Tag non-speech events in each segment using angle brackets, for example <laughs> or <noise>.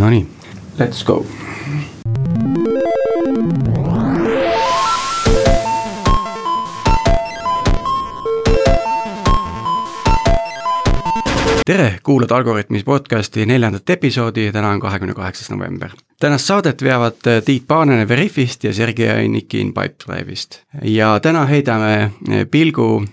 Nonii, let's go. tere, kuulad Algorütmis podcasti neljandat episoodi täna on kahekümne kaheksas november. tänast saadet veavad Tiit Paananen Veriffist ja Sergei Ainikin Pipedrive'ist. ja täna heidame pilgu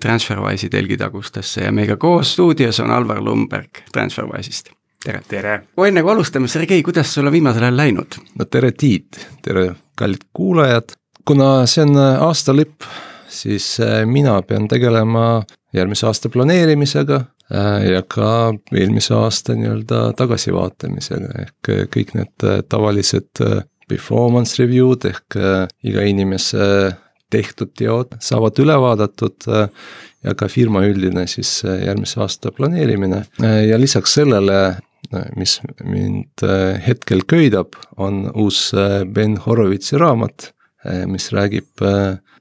TransferWise'i telgitagustesse ja meiega koos stuudios on Alvar Lumberg TransferWise'ist tere. tere. enne kui alustame, Sergei, kuidas sul on viimasel ajal läinud? no tere, Tiit, tere, kallid kuulajad. kuna see on aasta lõpp, siis mina pean tegelema järgmise aasta planeerimisega Äh, ja ka eelmise aasta nii-öelda tagasivaatamisega, ehk äh, kõik need äh, tavalised performance review'd ehk iga inimese tehtud teod saavad üle vaadatud ja ka firma üldine siis järgmise aasta planeerimine ja lisaks sellele, mis mind hetkel köidab, on uus Ben Horovitsi raamat, mis räägib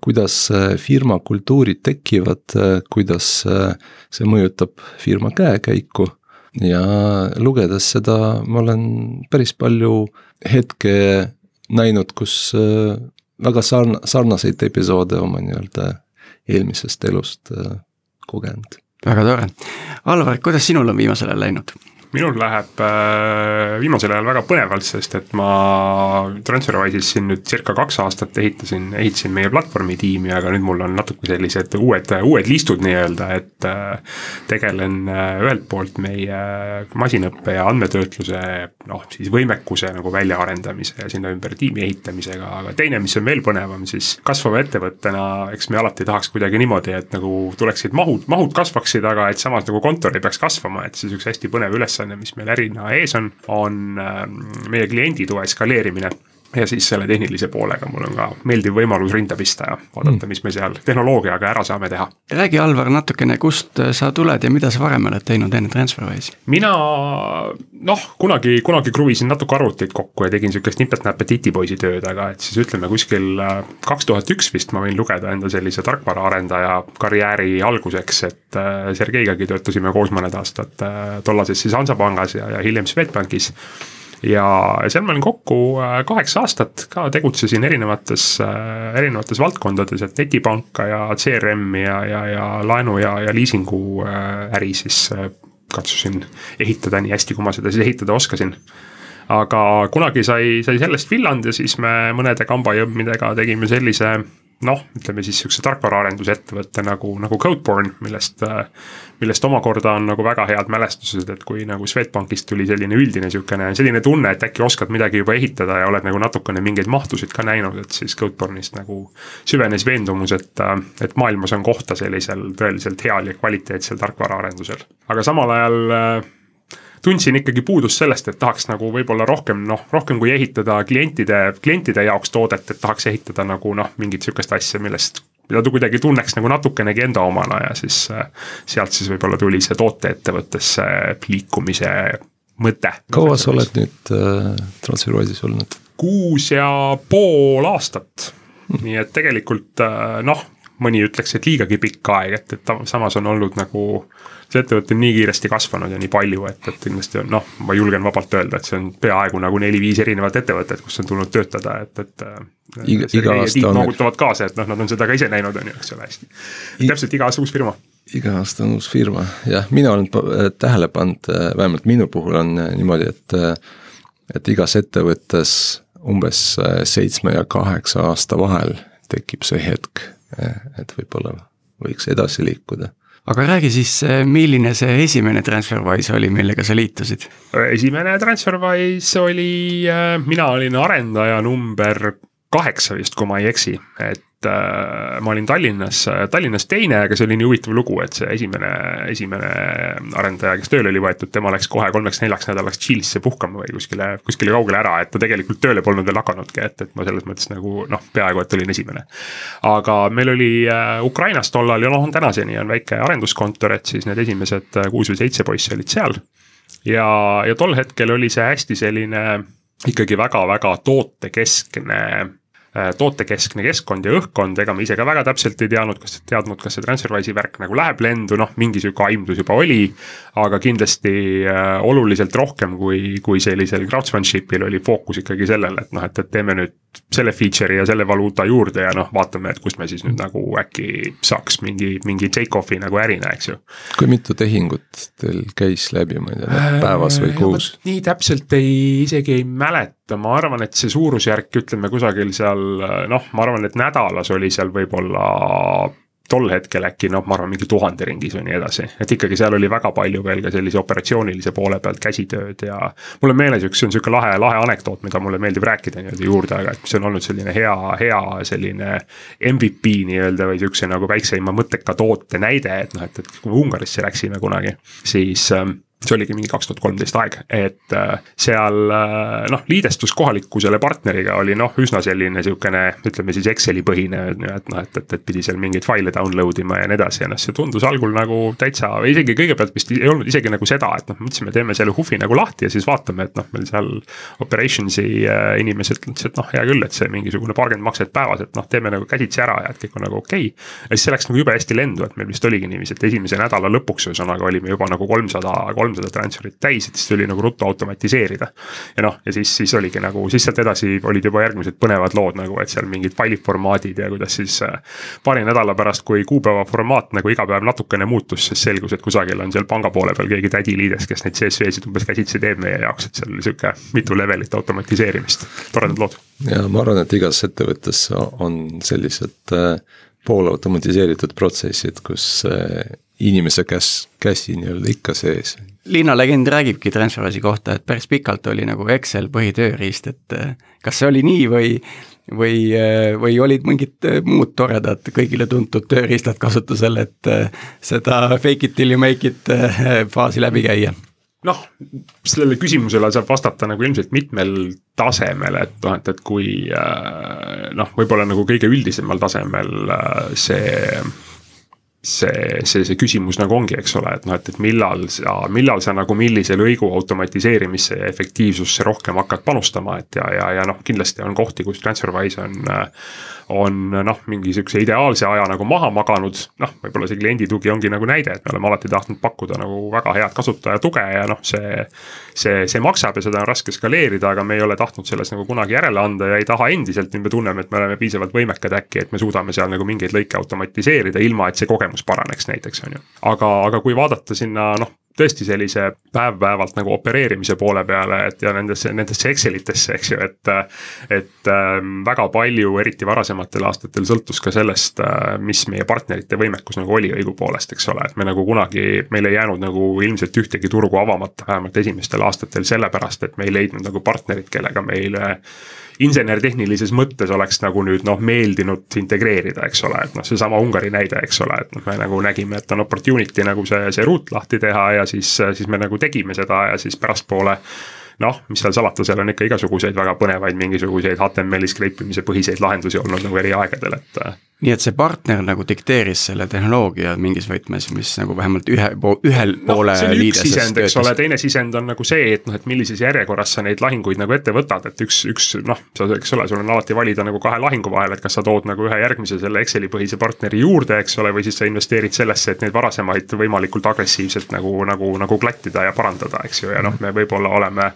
kuidas äh, firma kultuurid tekivad, äh, kuidas äh, see mõjutab firma käekäiku. ja lugedes seda, ma olen päris palju hetke näinud, kus väga sarn-, sarnaseid episoode oma nii-öelda eelmisest elust kogenud. väga tore, Alvar, kuidas sinul on viimasel ajal läinud? Minul läheb äh, viimasel ajal väga põnevalt, sest et ma Transferwise'is siin nüüd circa kaks aastat ehitasin, ehitasin meie platvormi tiimi, aga nüüd mul on natuke sellised uued, uued listud nii-öelda, et äh, tegelen äh, ühelt poolt meie masinõppe ja andmetöötluse noh, siis võimekuse nagu väljaarendamise ja sinna ümber tiimi ehitamisega, aga teine, mis on veel põnevam, siis kasvava ettevõttena, eks me alati tahaks kuidagi niimoodi, et nagu tuleksid mahud, mahud kasvaksid, aga et samas nagu kontor ei peaks kasvama, et siis üks hästi põnev ülesanne ülesanne, mis meil ärina ees on, on ähm, meie klienditoe eskaleerimine ja siis selle tehnilise poolega mul on ka meeldiv võimalus rinda pista ja vaadata mm., mis me seal tehnoloogiaga ära saame teha. räägi, Alvar, natukene, kust sa tuled ja mida sa varem oled teinud enne TransferWise'i? mina noh, kunagi, kunagi kruvisin natuke arvuteid kokku ja tegin sihukest nipet-näpet titipoisi tööd, aga et siis ütleme kuskil äh, kaks tuhat üks vist ma võin lugeda enda sellise tarkvaraarendaja karjääri alguseks, et äh, Sergeigagi töötasime koos mõned aastad äh, tollases siis Hansapangas ja, ja hiljem Swedbankis ja seal ma olin kokku äh, kaheksa aastat ka tegutsesin erinevates, äh, erinevates valdkondades, et netipanka ja CRM-i ja, ja, ja laenu ja, ja liisingu äh, äri siis katsusin ehitada nii hästi, kui ma seda siis ehitada oskasin. Aga kunagi sai, sai sellest villand ja siis me mõnede kambajõmmidega tegime sellise noh, ütleme siis sihukese tarkvaraarendusettevõtte nagu, nagu Codeborn, millest, millest omakorda on nagu väga head mälestused, et kui nagu Swedbankist tuli selline üldine sihukene, selline tunne, et äkki oskad midagi juba ehitada ja oled nagu natukene mingeid mahtusid ka näinud, et siis Codebornist nagu süvenes veendumus, et, et maailmas on kohta sellisel tõeliselt heal ja kvaliteetsel tarkvaraarendusel. aga samal ajal tundsin ikkagi puudust sellest, et tahaks nagu võib-olla rohkem noh, rohkem kui ehitada klientide, klientide jaoks toodet, et tahaks ehitada nagu noh, mingit sihukest asja, millest mida ta kuidagi tunneks nagu natukenegi enda omana ja siis sealt siis võib-olla tuli see tooteettevõttesse liikumise mõte. kaua sa oled nüüd äh, Transferwise'is olnud? kuus ja pool aastat hmm., nii et tegelikult äh, noh, mõni ütleks, et liigagi pikk aeg, et, et samas on olnud nagu see ettevõte on nii kiiresti kasvanud ja nii palju, et, et kindlasti on noh, ma julgen vabalt öelda, et see on peaaegu nagu neli-viis erinevat ettevõtet, kus on tulnud töötada, et, et. iga, iga aasta on. noogutavad kaasa, et noh, nad on seda ka ise näinud, on ju, eks ole, hästi. täpselt iga aasta uus firma. iga aasta on uus firma, jah, mina olen tähele pannud, äh, vähemalt minu puhul on äh, niimoodi, et, äh, et igas ettevõttes umbes seitsme ja kaheksa aasta vahel tekib see hetk, et võib-olla võiks edasi liikuda aga räägi siis, eh, milline see esimene TransferWise oli, millega sa liitusid? esimene TransferWise oli, eh, mina olin arendaja number kaheksa vist, kui ma ei eksi, et äh, ma olin Tallinnas, Tallinnas teine, aga see oli nii huvitav lugu, et see esimene, esimene arendaja, kes tööle oli võetud, tema läks kohe kolmeks-neljaks nädalaks Tšiilisse puhkama või kuskile, kuskile kaugele ära, et ta tegelikult tööle polnud veel hakanudki, et, et ma selles mõttes nagu noh, peaaegu et olin esimene. aga meil oli äh, Ukrainas tollal ja noh, on tänaseni on väike arenduskontor, et siis need esimesed äh, kuus või seitse poissi olid seal. ja, ja tol hetkel oli see hästi selline ikkagi väga-väga tootekeskne tootekeskne keskkond ja õhkkond, ega me ise ka väga täpselt ei teadnud, kas, teadnud, kas see TransferWise'i värk nagu läheb lendu, noh, mingi sihuke aimdus juba oli. aga kindlasti äh, oluliselt rohkem kui, kui sellisel craftsmanship'il oli fookus ikkagi sellel, et noh, et, et teeme nüüd selle feature'i ja selle valuuta juurde ja noh, vaatame, et kust me siis nüüd nagu äkki saaks mingi, mingi take-off'i nagu ärina, eks ju. kui mitu tehingut teil käis läbi, ma ei tea, äh, päevas või kuus? nii täpselt ei, isegi ei mäleta, ma arvan, et see suurusjärk, ütleme kusagil seal noh, ma arvan, et nädalas oli seal võib-olla tol hetkel äkki noh, ma arvan, mingi tuhande ringis või nii edasi, et ikkagi seal oli väga palju veel ka sellise operatsioonilise poole pealt käsitööd ja. mul on meeles üks, see on sihuke lahe, lahe anekdoot, mida mulle meeldib rääkida nii-öelda juurde, aga et see on olnud selline hea, hea selline. MVP nii-öelda või sihukese nagu väikseima mõtteka toote näide, et noh, et, et kui me Ungarisse läksime kunagi, siis ähm, see oligi mingi kaks tuhat kolmteist aeg, et äh, seal äh, noh, liidestus kohaliku selle partneriga oli noh, üsna selline sihukene, ütleme siis Exceli põhine, et noh, et, et, et pidi seal mingeid faile download ima ja nii edasi ja noh, see tundus algul nagu täitsa, isegi kõigepealt vist ei olnud isegi nagu seda, et noh, mõtlesime, teeme selle huvi nagu lahti ja siis vaatame, et noh, meil seal. Operations'i äh, inimesed ütlesid, et noh, hea küll, et see mingisugune paarkümmend makset päevas, et noh, teeme nagu käsitsi ära ja et kõik on nagu okei okay.. ja siis see läks nagu jube hästi lendu, et meil vist oligi niiviisi, et esimese nädala lõpuks ühesõnaga olime juba nagu kolmsada, kolmsada kolmsada transfer'it täis, et siis tuli nagu ruttu automatiseerida. ja noh, ja siis, siis oligi nagu, siis sealt edasi olid juba järgmised põnevad lood nagu, et seal mingid failiformaadid ja kuidas siis äh,. paari nädala pärast, kui kuupäeva formaat nagu iga päev natukene muutus, siis selgus, et kusagil on seal panga poole peal keegi tädi liides, kes neid CSV-sid umbes käsitsi teeb meie jaoks, et seal oli sihuke mitu levelit automatiseerimist, toredad lood. ja ma arvan, et igas ettevõttes on sellised äh, poolautomatiseeritud protsessid, kus äh, inimese käs, käsi nii-öelda ikka sees. linnalegend räägibki Transferwise'i kohta, et päris pikalt oli nagu Excel põhitööriist, et äh, kas see oli nii või või, äh, või olid mingid äh, muud toredad, kõigile tuntud tööriistad kasutusel, et seda fake it till you make it faasi läbi käia? noh, sellele küsimusele saab vastata nagu ilmselt mitmel tasemel, et noh, et, et kui noh, võib-olla nagu kõige üldisemal tasemel see see, see, see küsimus nagu ongi, eks ole, et noh, et, et millal sa, millal sa nagu millise lõigu automatiseerimisse ja efektiivsusse rohkem hakkad panustama, et ja, ja, ja noh, kindlasti on kohti, kus TransferWise on on noh, mingi sihukese ideaalse aja nagu maha maganud, noh, võib-olla see kliendi tugi ongi nagu näide, et me oleme alati tahtnud pakkuda nagu väga head kasutaja tuge ja noh, see. see, see maksab ja seda on raske skaleerida, aga me ei ole tahtnud selles nagu kunagi järele anda ja ei taha endiselt, nüüd me tunneme, et me oleme piisavalt võimekad äkki, et me suudame seal nagu mingeid lõike automatiseerida, ilma et see kogemus paraneks näiteks, on ju. aga, aga kui vaadata sinna noh, tõesti sellise päev-päevalt nagu opereerimise poole peale, et ja nendesse, nendesse Excelitesse, eks ju, et. et ähm, väga palju, eriti varasematel aastatel sõltus ka sellest, äh, mis meie partnerite võimekus nagu oli õigupoolest, eks ole, et me nagu kunagi, meil ei jäänud nagu ilmselt ühtegi turgu avamata, vähemalt esimestel aastatel, sellepärast et me ei leidnud nagu partnerit, kellega meile insener-tehnilises mõttes oleks nagu nüüd noh, meeldinud integreerida, eks ole, et noh, seesama Ungari näide, eks ole, et noh, me nagu nägime, et on opportunity nagu see, see ruut lahti teha ja siis, siis me nagu tegime seda ja siis pärastpoole noh, mis seal salata, seal on ikka igasuguseid väga põnevaid mingisuguseid HTML-i skriptimise põhiseid lahendusi olnud nagu eri aegadel, et nii et see partner nagu dikteeris selle tehnoloogia mingis võtmes, mis nagu vähemalt ühe po-, ühel no, poole liideses sisend, eks ole, teine sisend on nagu see, et noh, et millises järjekorras sa neid lahinguid nagu ette võtad, et üks, üks noh, sa, eks ole, sul on alati valida nagu kahe lahingu vahel, et kas sa tood nagu ühe järgmise selle Exceli põhise partneri juurde, eks ole, või siis sa investeerid sellesse, et neid varasemaid võimalikult agressiivselt nagu, nagu, nagu klattida ja parandada, eks ju, ja noh, me võib-olla oleme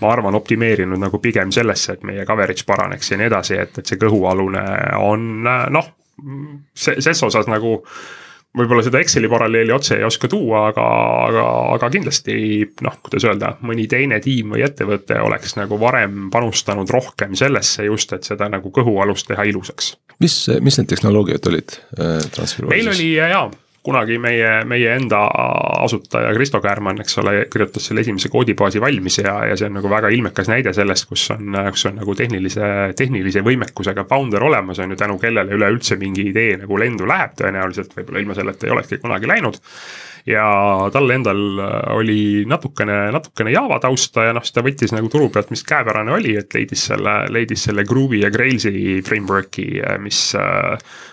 ma arvan, optimeerinud nagu pigem sellesse, et meie coverage paraneks ja nii edasi, et, et see kõhualune on noh, see, ses osas nagu võib-olla seda Exceli paralleeli otse ei oska tuua, aga, aga, aga kindlasti noh, kuidas öelda, mõni teine tiim või ettevõte oleks nagu varem panustanud rohkem sellesse just, et seda nagu kõhualust teha ilusaks. mis, mis need tehnoloogiad olid äh,? meil oli jaa kunagi meie, meie enda asutaja Kristo Käärmann, eks ole, kirjutas selle esimese koodibaasi valmis ja, ja see on nagu väga ilmekas näide sellest, kus on, kus on nagu tehnilise, tehnilise võimekusega founder olemas, on ju, tänu kellele üleüldse mingi idee nagu lendu läheb tõenäoliselt, võib-olla ilma selleta ei olekski kunagi läinud ja tal endal oli natukene, natukene Java tausta ja noh, siis ta võttis nagu turu pealt, mis käepärane oli, et leidis selle, leidis selle Groovy ja Grailsi framework'i, mis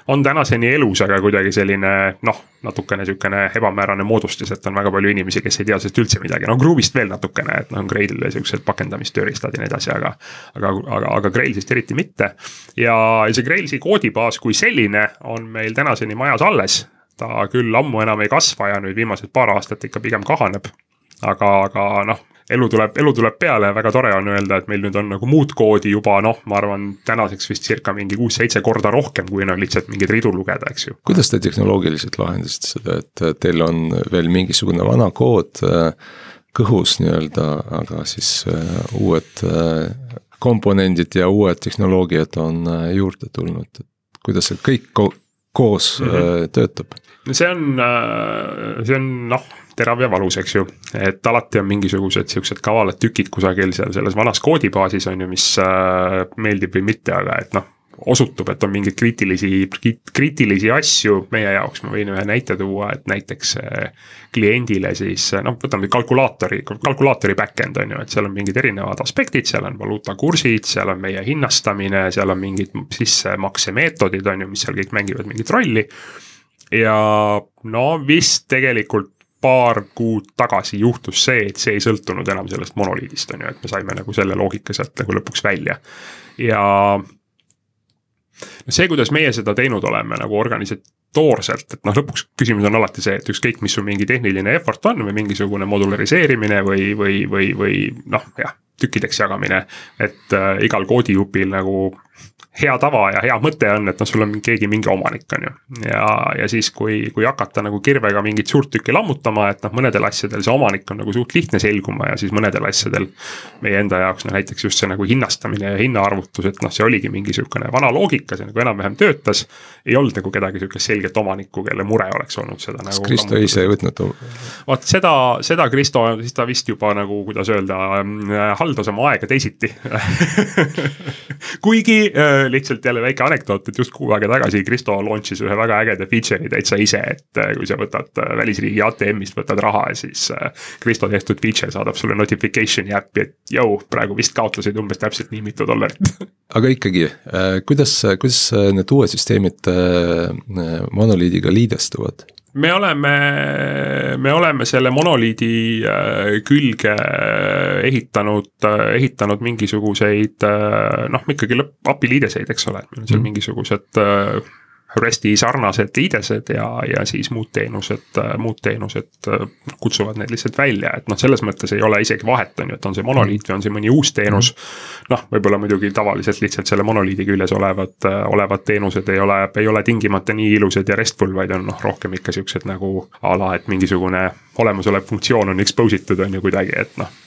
on tänaseni elus, aga kuidagi selline noh, natukene sihukene ebamäärane moodustis, et on väga palju inimesi, kes ei tea sellest üldse midagi, no Groove'ist veel natukene, et noh, on Grailil siuksed pakendamistööriistad ja nii edasi, aga. aga, aga, aga Grailsist eriti mitte. ja see Grailsi koodibaas kui selline on meil tänaseni majas alles. Ta küll ammu enam ei kasva ja nüüd viimased paar aastat ikka pigem kahaneb. aga, aga noh, elu tuleb, elu tuleb peale ja väga tore on öelda, et meil nüüd on nagu muud koodi juba noh, ma arvan, tänaseks vist circa mingi kuus-seitse korda rohkem, kui on lihtsalt mingeid ridu lugeda, eks ju. kuidas te tehnoloogiliselt lahendasite seda, et teil on veel mingisugune vana kood äh, kõhus nii-öelda, aga siis äh, uued äh, komponendid ja uued tehnoloogiad on juurde tulnud, et kuidas see kõik koos mm -hmm. töötab? see on, see on noh terav ja valus, eks ju. et alati on mingisugused siuksed kavalad tükid kusagil seal selles vanas koodibaasis on ju, mis äh, meeldib või mitte, aga et noh osutub, et on mingeid kriitilisi, kriitilisi asju meie jaoks, ma võin ühe näite tuua, et näiteks äh, kliendile siis noh, võtame kalkulaatori, kalkulaatori back-end on ju, et seal on mingid erinevad aspektid, seal on valuutakursid, seal on meie hinnastamine, seal on mingid sissemaksemeetodid on ju, mis seal kõik mängivad mingit rolli. ja no vist tegelikult paar kuud tagasi juhtus see, et see ei sõltunud enam sellest monoliidist, on ju, et me saime nagu selle loogika sealt nagu lõpuks välja. ja see, kuidas meie seda teinud oleme nagu organisatoorselt, et noh, lõpuks küsimus on alati see, et ükskõik, mis su mingi tehniline effort on või mingisugune modulariseerimine või, või, või, või noh, jah, tükkideks jagamine. et äh, igal koodijupil nagu hea tava ja hea mõte on, et noh, sul on keegi mingi omanik, on ju. ja, ja siis, kui, kui hakata nagu kirvega mingit suurt tükki lammutama, et noh, mõnedel asjadel see omanik on nagu suht lihtne selguma ja siis mõnedel asjadel. meie enda jaoks noh, näiteks just see nagu hinnastamine ja hinnaarvutus, et noh, see oligi mingi sihukene vana loogika, see nagu enam-vähem töötas. ei olnud nagu kedagi sihukest selget omanikku, kelle mure oleks olnud seda nagu. kas Kristo ise ei võtnud? vaat seda, seda Kristo, siis ta vist juba nagu, kuidas öelda, äh, haldas oma aega teisiti <laughs> kuigi äh, lihtsalt jälle väike anekdoot, et just kuu aega tagasi Kristo launch'is ühe väga ägeda feature'i täitsa ise, et äh, kui sa võtad äh, välisriigi ATM-ist, võtad raha siis äh, Kristo tehtud feature saadab sulle notification'i äppi, et jõu, praegu vist kaotasid umbes täpselt nii mitu dollarit <laughs> aga ikkagi, kuidas, kuidas need uued süsteemid monoliidiga liidestuvad? Me oleme, me oleme selle monoliidi äh, külge ehitanud, äh, ehitanud mingisuguseid äh, noh, ikkagi lõpp, API liideseid, eks ole, et meil on seal mm. mingisugused REST-i sarnased IDE-sed ja, ja siis muud teenused, muud teenused kutsuvad need lihtsalt välja, et noh, selles mõttes ei ole isegi vahet, on ju, et on see monoliit või on see mõni uus teenus. noh, võib-olla muidugi tavaliselt lihtsalt selle monoliidi küljes olevad, olevad teenused ei ole, ei ole tingimata nii ilusad ja restful, vaid on noh, rohkem ikka siuksed nagu a la, et mingisugune olemasolev funktsioon on expose itud on ju kuidagi, et noh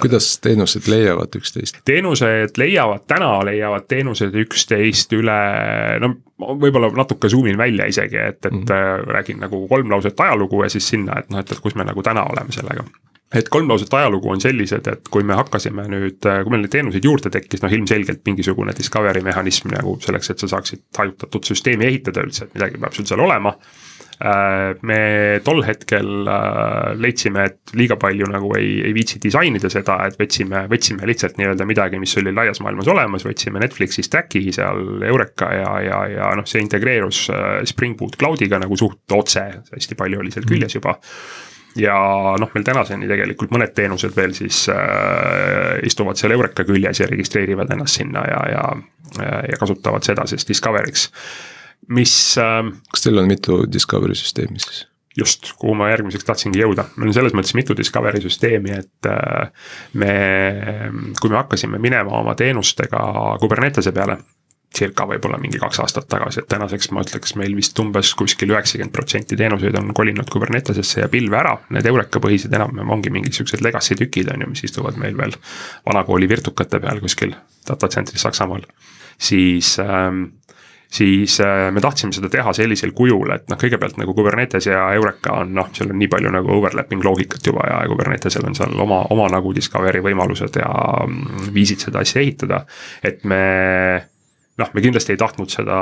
kuidas teenused leiavad üksteist? teenused leiavad, täna leiavad teenused üksteist üle, no võib-olla natuke zoom in välja isegi, et, et mm -hmm. räägin nagu kolm lauset ajalugu ja siis sinna, et noh, et, et kus me nagu täna oleme sellega et kolm lauset ajalugu on sellised, et kui me hakkasime nüüd, kui meil neid teenuseid juurde tekkis, noh ilmselgelt mingisugune discovery mehhanism nagu selleks, et sa saaksid hajutatud süsteemi ehitada üldse, et midagi peab sul seal olema Äh, me tol hetkel äh, leidsime, et liiga palju nagu ei, ei viitsi disainida seda, et võtsime, võtsime lihtsalt nii-öelda midagi, mis oli laias maailmas olemas, võtsime Netflixi stack'i seal Eureka ja, ja, ja noh, see integreerus äh, Spring Boot Cloudiga nagu suht otse, hästi palju oli seal küljes juba. Ja noh, meil tänaseni tegelikult mõned teenused veel siis äh, istuvad seal Eureka küljes ja registreerivad ennast sinna ja, ja, ja kasutavad seda siis Discovery'ks mis äh,. kas teil on mitu discovery süsteemi siis? just, kuhu ma järgmiseks tahtsingi jõuda, meil on selles mõttes mitu discovery süsteemi, et äh, me, kui me hakkasime minema oma teenustega Kubernetese peale circa võib-olla mingi kaks aastat tagasi, et tänaseks ma ütleks, meil vist umbes kuskil üheksakümmend protsenti teenuseid on kolinud Kubernetesesse ja pilve ära. Need Eureka põhised enam-vähem ongi mingid siuksed legacy tükid on ju, mis istuvad meil veel vanakooli virtukate peal kuskil data center'is Saksamaal. siis ähm, siis äh, me tahtsime seda teha sellisel kujul, et noh, kõigepealt nagu Kubernetes ja Eureka on noh, seal on nii palju nagu overlapping loogikat juba ja Kubernetesel on seal oma, oma nagu discovery võimalused ja mm, viisid seda asja ehitada. et me noh, me kindlasti ei tahtnud seda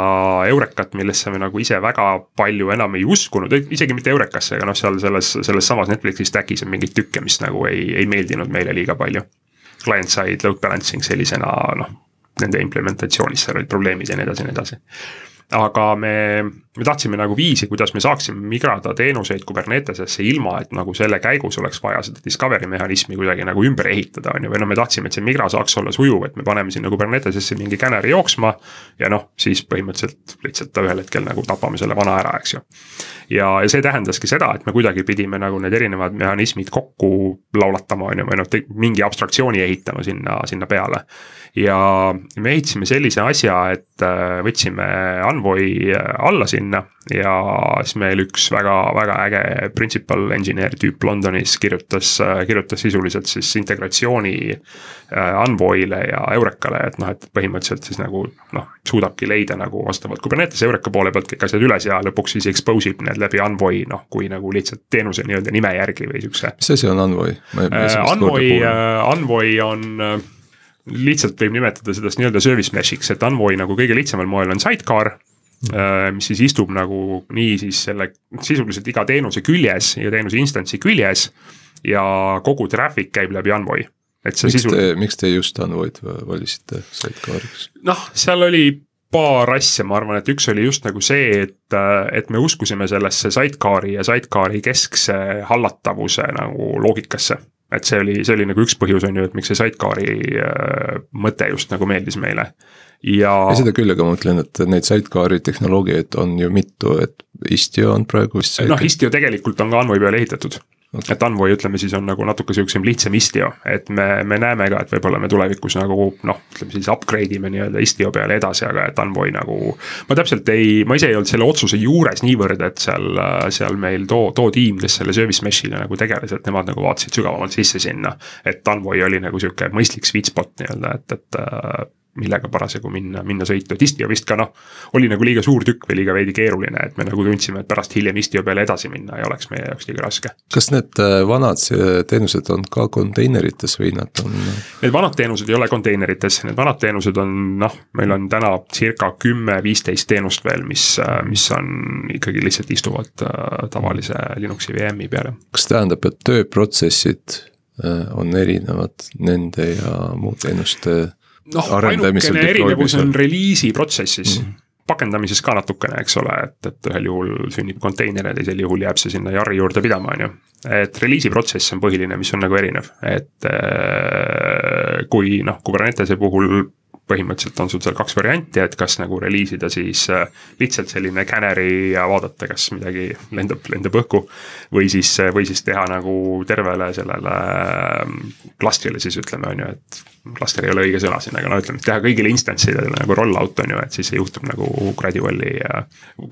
Eurekat, millesse me nagu ise väga palju enam ei uskunud, isegi mitte Eurekasse, aga noh, seal selles, selles samas Netflixi stack'is on mingeid tükke, mis nagu ei, ei meeldinud meile liiga palju. Client-side load balancing sellisena noh, nende implementatsioonis seal olid probleemid ja nii edasi ja nii edasi aga me, me tahtsime nagu viisi, kuidas me saaksime migrada teenuseid Kubernetesesse ilma, et nagu selle käigus oleks vaja seda discovery mehhanismi kuidagi nagu ümber ehitada, on ju, või noh, me tahtsime, et see migra saaks olla sujuv, et me paneme sinna Kubernetesesse mingi canary jooksma. ja noh, siis põhimõtteliselt lihtsalt ühel hetkel nagu tapame selle vana ära, eks ju. ja, ja see tähendaski seda, et me kuidagi pidime nagu need erinevad mehhanismid kokku laulatama, on ju, või noh, mingi abstraktsiooni ehitama sinna, sinna peale ja me ehitasime sellise asja, et äh, võtsime Envoy äh, alla sinna ja siis meil üks väga-väga äge principal engineer tüüp Londonis kirjutas, äh, kirjutas sisuliselt siis integratsiooni Envoy'le ja Eurekale, et noh, et põhimõtteliselt siis nagu noh, suudabki leida nagu vastavalt Kubernetese Eureka poole pealt kõik asjad üles ja lõpuks siis expose ib need läbi Envoy noh, kui nagu lihtsalt teenuse nii-öelda nime järgi või siukse. mis asi on Envoy? Envoy, Envoy on lihtsalt võib nimetada seda nii-öelda service mesh'iks, et Envoy nagu kõige lihtsamal moel on sidecar mm.. mis siis istub nagu nii siis selle sisuliselt iga teenuse küljes ja teenuse instantsi küljes. ja kogu traffic käib läbi Envoy. et see miks sisul... te, miks te just Envoy'd valisite sidecariks? noh, seal oli paar asja, ma arvan, et üks oli just nagu see, et, et me uskusime sellesse sidecar'i ja sidecar'i keskse hallatavuse nagu loogikasse et see oli, see oli nagu üks põhjus, on ju, et miks see sidecar'i äh, mõte just nagu meeldis meile. ja. ei seda küll, aga ma mõtlen, et neid sidecar'i tehnoloogiaid on ju mitu, et Istio on praegu vist. noh, Istio tegelikult on ka Envoy peale ehitatud okay.. et Envoy, ütleme siis on nagu natuke sihukesem lihtsam Istio, et me, me näeme ka, et võib-olla me tulevikus nagu noh, ütleme siis upgrade ime nii-öelda Istio peale edasi, aga et Envoy nagu. ma täpselt ei, ma ise ei olnud selle otsuse juures niivõrd, et seal, seal meil too, too tiim, kes selle service mesh'iga nagu tegeles, et nemad nagu vaatasid sügavamalt sisse sinna. et Envoy oli nagu sihuke mõistlik sweet spot nii-öelda, et, et millega parasjagu minna, minna sõitu, et Istio vist ka noh. oli nagu liiga suur tükk või liiga veidi keeruline, et me nagu tundsime, et pärast hiljem Istio peale edasi minna ei oleks meie jaoks liiga raske. kas need äh, vanad teenused on ka konteinerites või nad on? Need vanad teenused ei ole konteinerites, need vanad teenused on noh, meil on täna circa kümme-viisteist teenust veel, mis, äh, mis on ikkagi lihtsalt istuvad äh, tavalise Linuxi VM-i peale. kas tähendab, et tööprotsessid on erinevad nende ja muu teenuste noh, ainukene erinevus on reliisi protsessis mm. -hmm pakendamises ka natukene, eks ole, et, et ühel juhul sünnib konteiner ja teisel juhul jääb see sinna jarri juurde pidama, on ju. et reliisi protsess on põhiline, mis on nagu erinev, et äh, kui noh, Kubernetese puhul põhimõtteliselt on sul seal kaks varianti, et kas nagu reliisida siis äh, lihtsalt selline canary ja vaadata, kas midagi lendab, lendab õhku. või siis, või siis teha nagu tervele sellele klastrile ähm, siis ütleme, on ju, et klaster ei ole õige sõna siin, aga no ütleme, teha kõigile instance'idele nagu roll-out on ju, et siis juhtub nagu gradual'i ja.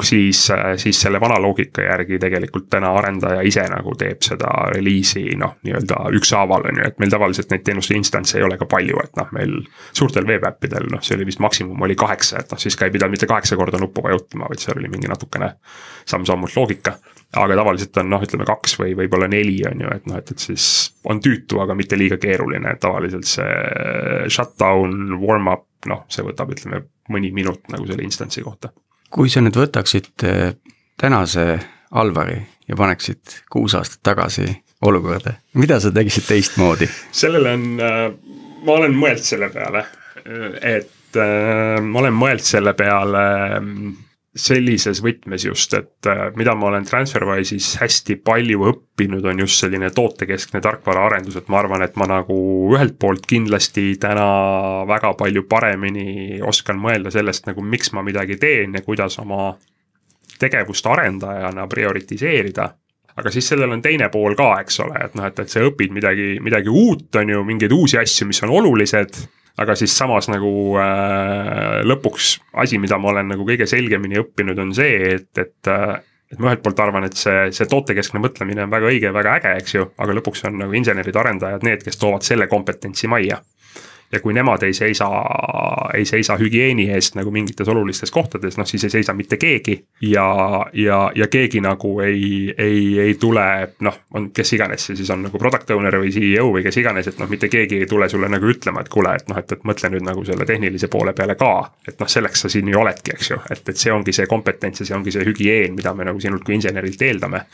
siis, siis selle vana loogika järgi tegelikult täna arendaja ise nagu teeb seda reliisi noh, nii-öelda ükshaaval on ju, et meil tavaliselt neid teenuste instance'e ei ole ka palju, et noh, meil suurtel web äppidel noh, see oli vist maksimum oli kaheksa, et noh, siis ka ei pidanud mitte kaheksa korda nuppu vajutama, vaid seal oli mingi natukene samm-sammult loogika. Aga tavaliselt on noh, ütleme kaks või võib-olla neli on ju, et noh, et, et siis on tüütu, aga mitte liiga keeruline, et tavaliselt see shutdown, warm-up, noh, see võtab, ütleme mõni minut nagu selle instance'i kohta. kui sa nüüd võtaksid eh, tänase Alvari ja paneksid kuus aastat tagasi olukorda, mida sa teeksid teistmoodi? sellele on äh, ma olen mõelnud selle peale et äh, ma olen mõelnud selle peale mm, sellises võtmes just, et äh, mida ma olen TransferWise'is hästi palju õppinud, on just selline tootekeskne tarkvaraarendus, et ma arvan, et ma nagu ühelt poolt kindlasti täna väga palju paremini oskan mõelda sellest nagu, miks ma midagi teen ja kuidas oma tegevust arendajana prioritiseerida. Aga siis sellel on teine pool ka, eks ole, et noh, et, et sa õpid midagi, midagi uut, on ju, mingeid uusi asju, mis on olulised aga siis samas nagu äh, lõpuks asi, mida ma olen nagu kõige selgemini õppinud, on see, et, et äh, et ma ühelt poolt arvan, et see, see tootekeskne mõtlemine on väga õige ja väga äge, eks ju, aga lõpuks on nagu insenerid, arendajad need, kes toovad selle kompetentsi majja. Ja kui nemad ei seisa, ei seisa hügieeni eest nagu mingites olulistes kohtades, noh siis ei seisa mitte keegi. ja, ja, ja keegi nagu ei, ei, ei tule noh, on kes iganes see siis on nagu product owner või CEO või kes iganes, et noh, mitte keegi ei tule sulle nagu ütlema, et kuule, et noh, et, et mõtle nüüd nagu selle tehnilise poole peale ka. et noh, selleks sa siin ju oledki, eks ju, et, et see ongi see kompetents ja see ongi see hügieen, mida me nagu sinult kui insenerilt eeldame.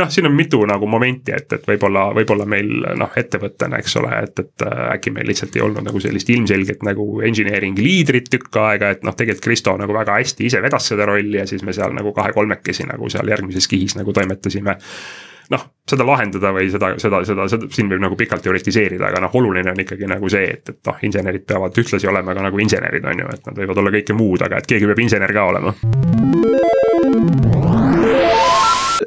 noh, siin on mitu nagu momenti, et, et võib-olla, võib-olla meil noh, ettevõttena, eks ole, et, et äkki meil lihtsalt ei olnud nagu sellist ilmselget nagu engineering'i liidrit tükk aega, et noh, tegelikult Kristo nagu väga hästi ise vedas seda rolli ja siis me seal nagu kahe-kolmekesi nagu seal järgmises kihis nagu toimetasime noh, seda lahendada või seda, seda, seda, seda, siin võib nagu pikalt teoritiseerida, aga noh, oluline on ikkagi nagu see, et, et noh, insenerid peavad ühtlasi olema ka nagu insenerid, on ju, et nad võivad olla kõike muud, aga et keegi peab insener ka olema.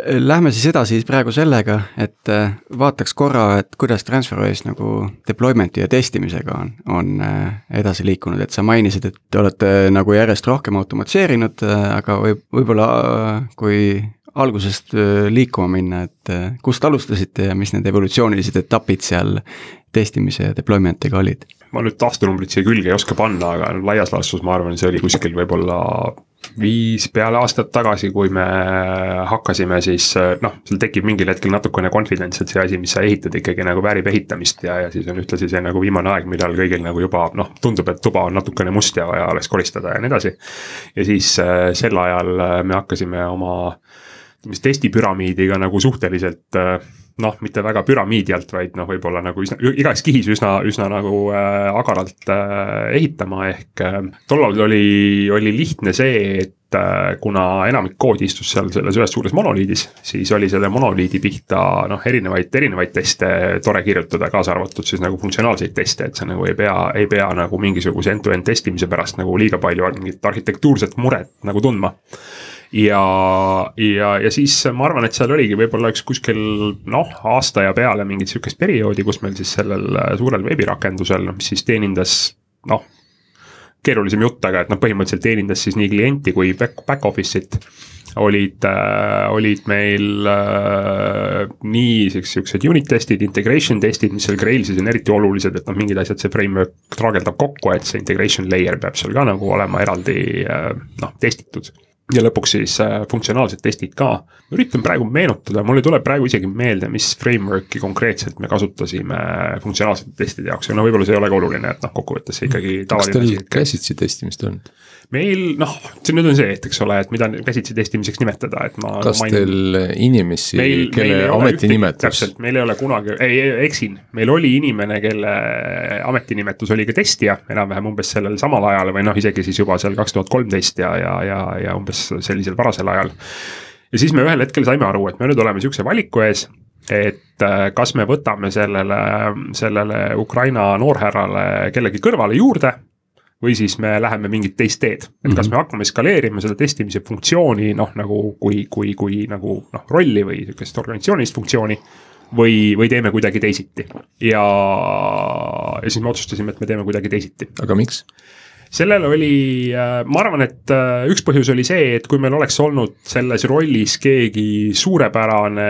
Lähme siis edasi praegu sellega, et äh, vaataks korra, et kuidas TransferWise nagu deployment'i ja testimisega on, on äh, edasi liikunud, et sa mainisid, et te olete nagu järjest rohkem automatiseerinud, äh, aga võib, võib-olla kui algusest liikuma minna, et kust alustasite ja mis need evolutsioonilised etapid seal testimise ja deployment'iga olid? ma nüüd aastanumbrit siia külge ei oska panna, aga laias laastus ma arvan, see oli kuskil võib-olla viis peale aastat tagasi, kui me hakkasime siis noh, sul tekib mingil hetkel natukene confidence, et see asi, mis sa ehitad, ikkagi nagu väärib ehitamist ja, ja siis on ühtlasi see nagu viimane aeg, millal kõigil nagu juba noh, tundub, et tuba on natukene must ja vaja oleks koristada ja nii edasi. ja siis äh, sel ajal äh, me hakkasime oma siis testipüramiidiga nagu suhteliselt äh, noh, mitte väga püramiidi alt, vaid noh, võib-olla nagu üsna, igas kihis üsna, üsna nagu äh, agaralt äh, ehitama, ehk äh, tollal oli, oli lihtne see, et äh, kuna enamik koodi istus seal selles ühes suures monoliidis, siis oli selle monoliidi pihta noh, erinevaid, erinevaid teste tore kirjutada, kaasa arvatud siis nagu funktsionaalseid teste, et sa nagu ei pea, ei pea nagu mingisuguse end-to-end testimise pärast nagu liiga palju mingit arhitektuurset muret nagu tundma ja, ja, ja siis ma arvan, et seal oligi võib-olla üks kuskil noh, aasta ja peale mingit sihukest perioodi, kus meil siis sellel äh, suurel veebirakendusel, mis siis teenindas noh, keerulisem jutt, aga et noh, põhimõtteliselt teenindas siis nii klienti kui back, back office'it olid äh,, olid meil äh, nii siuksed unit testid, integration testid, mis seal Grailsis on eriti olulised, et noh, mingid asjad see framework traageldab kokku, et see integration layer peab seal ka nagu olema eraldi äh, noh, testitud ja lõpuks siis äh, funktsionaalsed testid ka. üritan praegu meenutada, mul ei tule praegu isegi meelde, mis framework'i konkreetselt me kasutasime funktsionaalsete testide jaoks ja no võib-olla see ei olegi oluline, et noh, kokkuvõttes ikkagi kas teil käsitsi testimist on? Meil noh, see nüüd on see, et eks ole, et mida käsitsi testimiseks nimetada, et ma. kas mainin, teil inimesi, kelle ametinimetus? täpselt, meil ei ole kunagi, ei, ei eksin, meil oli inimene, kelle ametinimetus oli ka testija enam-vähem umbes sellel samal ajal või noh, isegi siis juba seal kaks tuhat kolmteist ja, ja, ja, ja umbes sellisel varasel ajal. ja siis me ühel hetkel saime aru, et me nüüd oleme sihukese valiku ees et äh, kas me võtame sellele, sellele Ukraina noorhärrale kellegi kõrvale juurde või siis me läheme mingit teist teed. et kas mhm. me hakkame skaleerima seda testimise funktsiooni noh, nagu kui, kui, kui nagu noh, rolli või sihukest organisatsioonilist funktsiooni. või, või teeme kuidagi teisiti ja, ja siis me otsustasime, et me teeme kuidagi teisiti. aga miks? Sellel oli, äh, ma arvan, et äh, üks põhjus oli see, et kui meil oleks olnud selles rollis keegi suurepärane,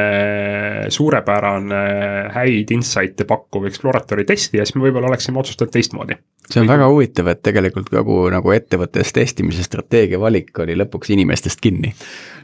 suurepärane häid insight'e pakkuv exploratory testija, siis me võib-olla oleksime otsustanud teistmoodi see on väga huvitav, et tegelikult kogu nagu ettevõttes testimise strateegia valik oli lõpuks inimestest kinni.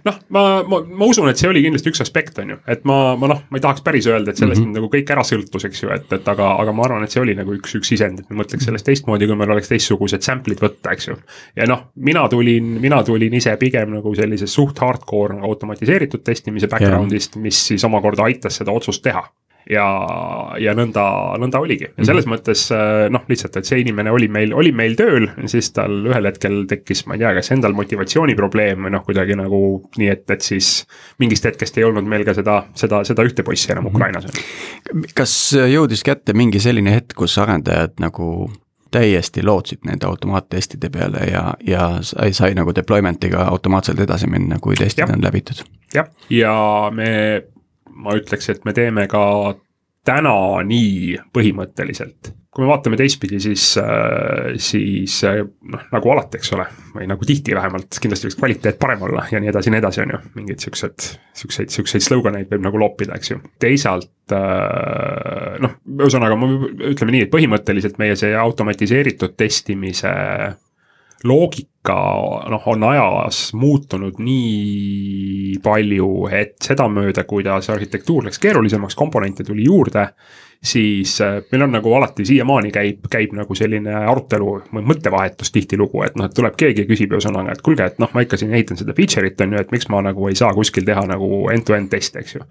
noh, ma, ma, ma usun, et see oli kindlasti üks aspekt, on ju, et ma, ma noh, ma ei tahaks päris öelda, et sellest mm -hmm. nagu kõik ära sõltus, eks ju, et, et aga, aga ma arvan, et see oli nagu üks, üks sisend, et me mõtleks sellest teistmoodi, kui meil oleks teistsugused sample'id võtta, eks ju. ja noh, mina tulin, mina tulin ise pigem nagu sellisest suht hardcore nagu automatiseeritud testimise background'ist, mis siis omakorda aitas seda otsust teha ja, ja nõnda, nõnda oligi ja selles mm -hmm. mõttes äh, noh, lihtsalt, et see inimene oli meil, oli meil tööl, siis tal ühel hetkel tekkis, ma ei tea, kas endal motivatsiooniprobleem või noh, kuidagi nagu nii, et, et siis mingist hetkest ei olnud meil ka seda, seda, seda ühte poissi enam mm -hmm. Ukrainas. kas jõudis kätte mingi selline hetk, kus arendajad nagu täiesti lootsid nende automaattestide peale ja, ja sai, sai nagu deployment'iga automaatselt edasi minna, kui testid ja. on läbitud? jah, ja me ma ütleks, et me teeme ka täna nii põhimõtteliselt kui me vaatame teistpidi, siis, äh, siis äh, noh, nagu alati, eks ole, või nagu tihti vähemalt, kindlasti võiks kvaliteet parem olla ja nii edasi ja nii edasi, on ju. mingeid siuksed, siukseid, siukseid sloganeid võib nagu loopida, eks ju. teisalt äh, noh, ühesõnaga ma ütleme nii, et põhimõtteliselt meie see automatiseeritud testimise loogika noh, on ajas muutunud nii palju, et sedamööda, kuidas arhitektuur läks keerulisemaks, komponente tuli juurde siis äh, meil on nagu alati siiamaani käib, käib nagu selline arutelu või mõttevahetus tihtilugu, et noh, et tuleb keegi ja küsib ühesõnaga, et kuulge, et noh, ma ikka siin ehitan seda feature'it on ju, et miks ma nagu ei saa kuskil teha nagu end-to-end teste, eks ju.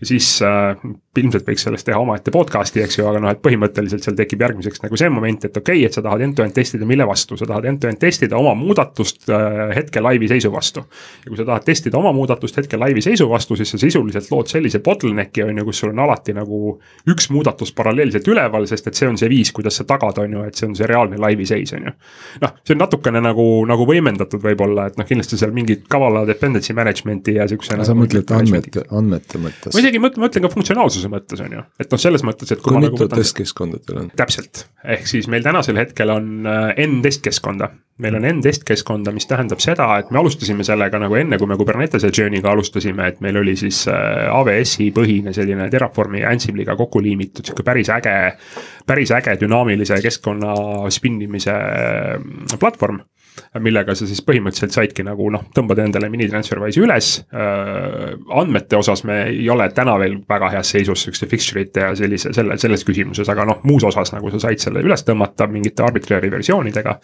ja siis äh, ilmselt võiks sellest teha omaette podcast'i, eks ju, aga noh, et põhimõtteliselt seal tekib järgmiseks nagu see moment, et okei okay,, et sa tahad end-to-end testida, mille vastu, sa tahad end-to-end testida oma muudatust äh, hetke laivi seisu vastu. ja kui sa tahad testida oma muudatust hetke laivi seisu vastu, siis sa sisuliselt lood sellise bottleneck'i on ju, kus sul on alati nagu üks muudatus paralleelselt üleval, sest et see on see viis, kuidas sa tagad, on ju, et see on see reaalne laivi seis, on ju. noh, see on natukene nagu, nagu võimendatud võib-olla, et noh, kindlasti seal mingit kavala dependency management'i ja siukse. sa nagu mõtled andmete, andmete mõttes? ma isegi mõtlen, mõtlen ka funktsionaalsuse mõttes, on ju. et noh, selles mõttes, et kui, kui mitu nagu testkeskkonda teil on? täpselt, ehk siis meil tänasel hetkel on äh, N testkeskkonda. Meil on N testkeskkonda, mis tähendab seda, et me alustasime sellega nagu enne, kui me Kubernetese journey'ga alustasime, et meil oli siis äh, AWS-i põhine selline Terraformi ja Ansible'iga kokku liimitud sihuke päris äge. päris äge dünaamilise keskkonna spinnimise äh, platvorm millega sa siis põhimõtteliselt saidki nagu noh, tõmbad endale mini TransferWise'i üles äh,. andmete osas me ei ole täna veel väga heas seisus sihukeste fixture ite ja sellise, selle, selles küsimuses, aga noh, muus osas nagu sa said selle üles tõmmata mingite arbitrary versioonidega.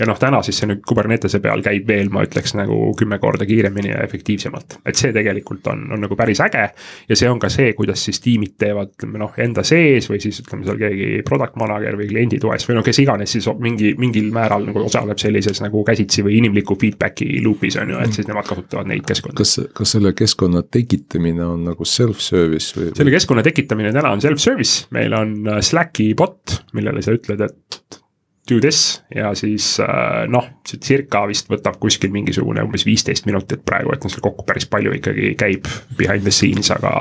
ja noh, täna siis see nüüd Kubernetese peal käib veel, ma ütleks nagu kümme korda kiiremini ja efektiivsemalt. et see tegelikult on, on nagu päris äge. ja see on ka see, kuidas siis tiimid teevad, ütleme noh, enda sees või siis ütleme seal keegi product manager või kliendi toes või no kes iganes siis mingi, mingil määral nagu osaleb sellises nagu käsitsi või inimliku feedback'i loop'is on ju, et siis nemad kasutavad neid keskkondi. kas, kas selle keskkonna tekitamine on nagu self-service või? selle keskkonna tekitamine täna on self-service, meil on äh, Slacki bot, millele sa ütled, et do this ja siis äh, noh, see circa vist võtab kuskil mingisugune umbes viisteist minutit praegu, et noh, seal kokku päris palju ikkagi käib behind the scenes, aga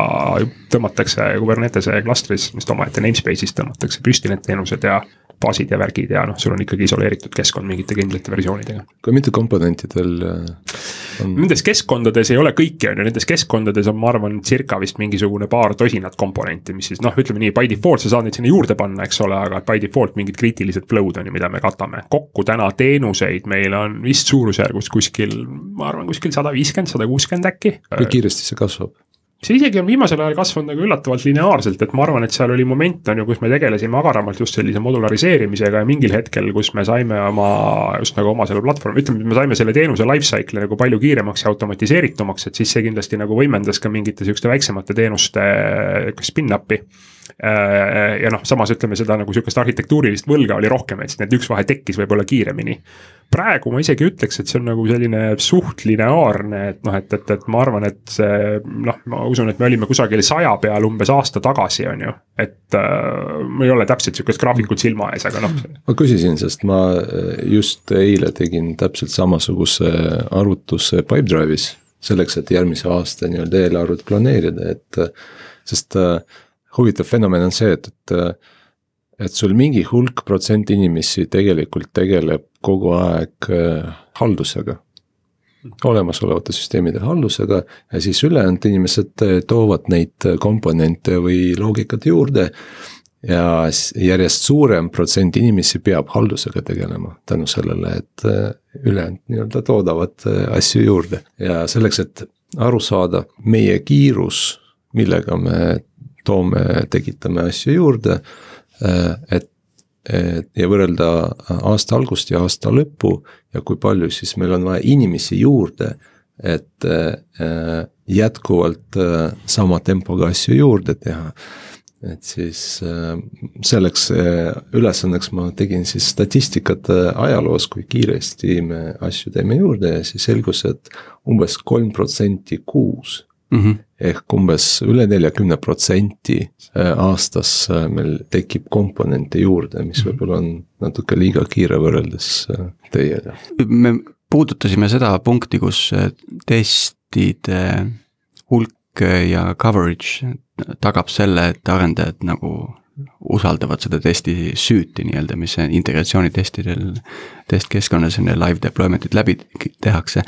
tõmmatakse Kubernetese klastris, vist omaette namespace'is tõmmatakse püsti need teenused ja baasid ja värgid ja noh, sul on ikkagi isoleeritud keskkond mingite kindlate versioonidega. kui mitu komponenti teil äh, on? Nendes keskkondades ei ole kõiki, on ju, nendes keskkondades on, ma arvan, circa vist mingisugune paar tosinat komponenti, mis siis noh, ütleme nii, by default sa saad neid sinna juurde panna, eks ole, aga by default mingid kriitilised flow'd on ju, mida me katame. kokku täna teenuseid meil on vist suurusjärgus kuskil, ma arvan, kuskil sada viiskümmend, sada kuuskümmend äkki. kui kiiresti see kasvab? See isegi on viimasel ajal kasvanud nagu üllatavalt lineaarselt, et ma arvan, et seal oli moment on ju, kus me tegelesime agaramalt just sellise modulariseerimisega ja mingil hetkel, kus me saime oma, just nagu oma selle platvormi, ütleme, me saime selle teenuse life cycle'i nagu palju kiiremaks ja automatiseeritumaks, et siis see kindlasti nagu võimendas ka mingite sihukeste väiksemate teenuste spin-up'i ja noh, samas ütleme seda nagu sihukest arhitektuurilist võlga oli rohkem, et siis need üks vahe tekkis võib-olla kiiremini. praegu ma isegi ütleks, et see on nagu selline suht lineaarne, et noh, et, et, et ma arvan, et see noh, ma usun, et me olime kusagil saja peal umbes aasta tagasi, on ju. et äh, mul ei ole täpselt sihukest graafikut silma ees, aga noh. ma küsisin, sest ma äh, just eile tegin täpselt samasuguse arvutuse Pipedrive'is selleks, et järgmise aasta nii-öelda eelarvet planeerida, et sest äh, huvitav fenomen on see, et, et et sul mingi hulk protsent inimesi tegelikult tegeleb kogu aeg äh, haldusega. olemasolevate süsteemide haldusega ja siis ülejäänud inimesed äh, toovad neid komponente või loogikat juurde. ja järjest suurem protsent inimesi peab haldusega tegelema tänu sellele, et äh, ülejäänud nii-öelda toodavad asju juurde ja selleks, et aru saada, meie kiirus, millega me toome, tekitame asju juurde. Äh, et, ja võrrelda aasta algust ja aasta lõppu ja kui palju siis meil on vaja inimesi juurde. et äh, jätkuvalt äh, sama tempoga asju juurde teha et siis selleks ülesandeks ma tegin siis statistikat ajaloos, kui kiiresti me asju teeme juurde ja siis selgus, et umbes kolm protsenti kuus mm. -hmm. ehk umbes üle neljakümne protsenti äh, aastas äh, meil tekib komponente juurde, mis mhm. võib-olla on natuke liiga kiire võrreldes äh, teiega. me puudutasime seda punkti, kus testide hulk ja coverage tagab selle, et arendajad nagu usaldavad seda testi süüti nii-öelda, mis integratsioonitestidel, testkeskkonnas on ja live deployment'id läbi tehakse.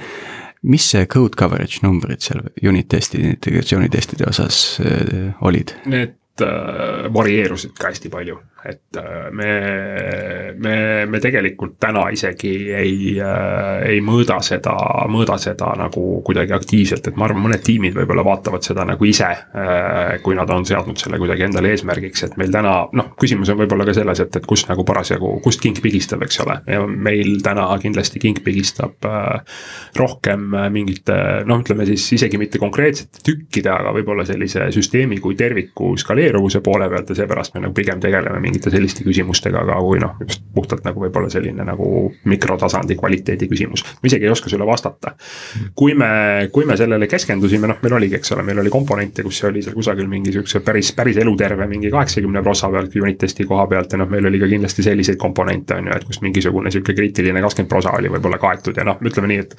Mis see code coverage numbrid seal unit testide, integratsioonitestide osas äh, olid? Need äh, varieerusid ka hästi palju et äh, me, me, me tegelikult täna isegi ei, äh, ei mõõda seda, mõõda seda nagu kuidagi aktiivselt, et ma arvan, mõned tiimid võib-olla vaatavad seda nagu ise. Äh, kui nad on seadnud selle kuidagi endale eesmärgiks, et meil täna noh, küsimus on võib-olla ka selles, et, et kust nagu parasjagu, kust king pigistab, eks ole. ja meil täna kindlasti king pigistab rohkem mingite noh, ütleme siis isegi mitte konkreetsete tükkide, aga võib-olla sellise süsteemi kui terviku skaleeruvuse poole pealt ja seepärast me nagu pigem tegeleme mingite selliste küsimustega, aga kui noh, just puhtalt nagu võib-olla selline nagu mikrotasandi kvaliteedi küsimus. ma isegi ei oska sulle vastata. kui me, kui me sellele keskendusime, noh, meil oligi, eks ole, meil oli komponente, kus oli seal kusagil mingi sihukese päris, päris eluterve mingi kaheksakümne prossa pealt unit testi koha pealt ja noh, meil oli ka kindlasti selliseid komponente on ju, et kus mingisugune sihuke kriitiline kakskümmend prossa oli võib-olla kaetud ja noh, ütleme nii, et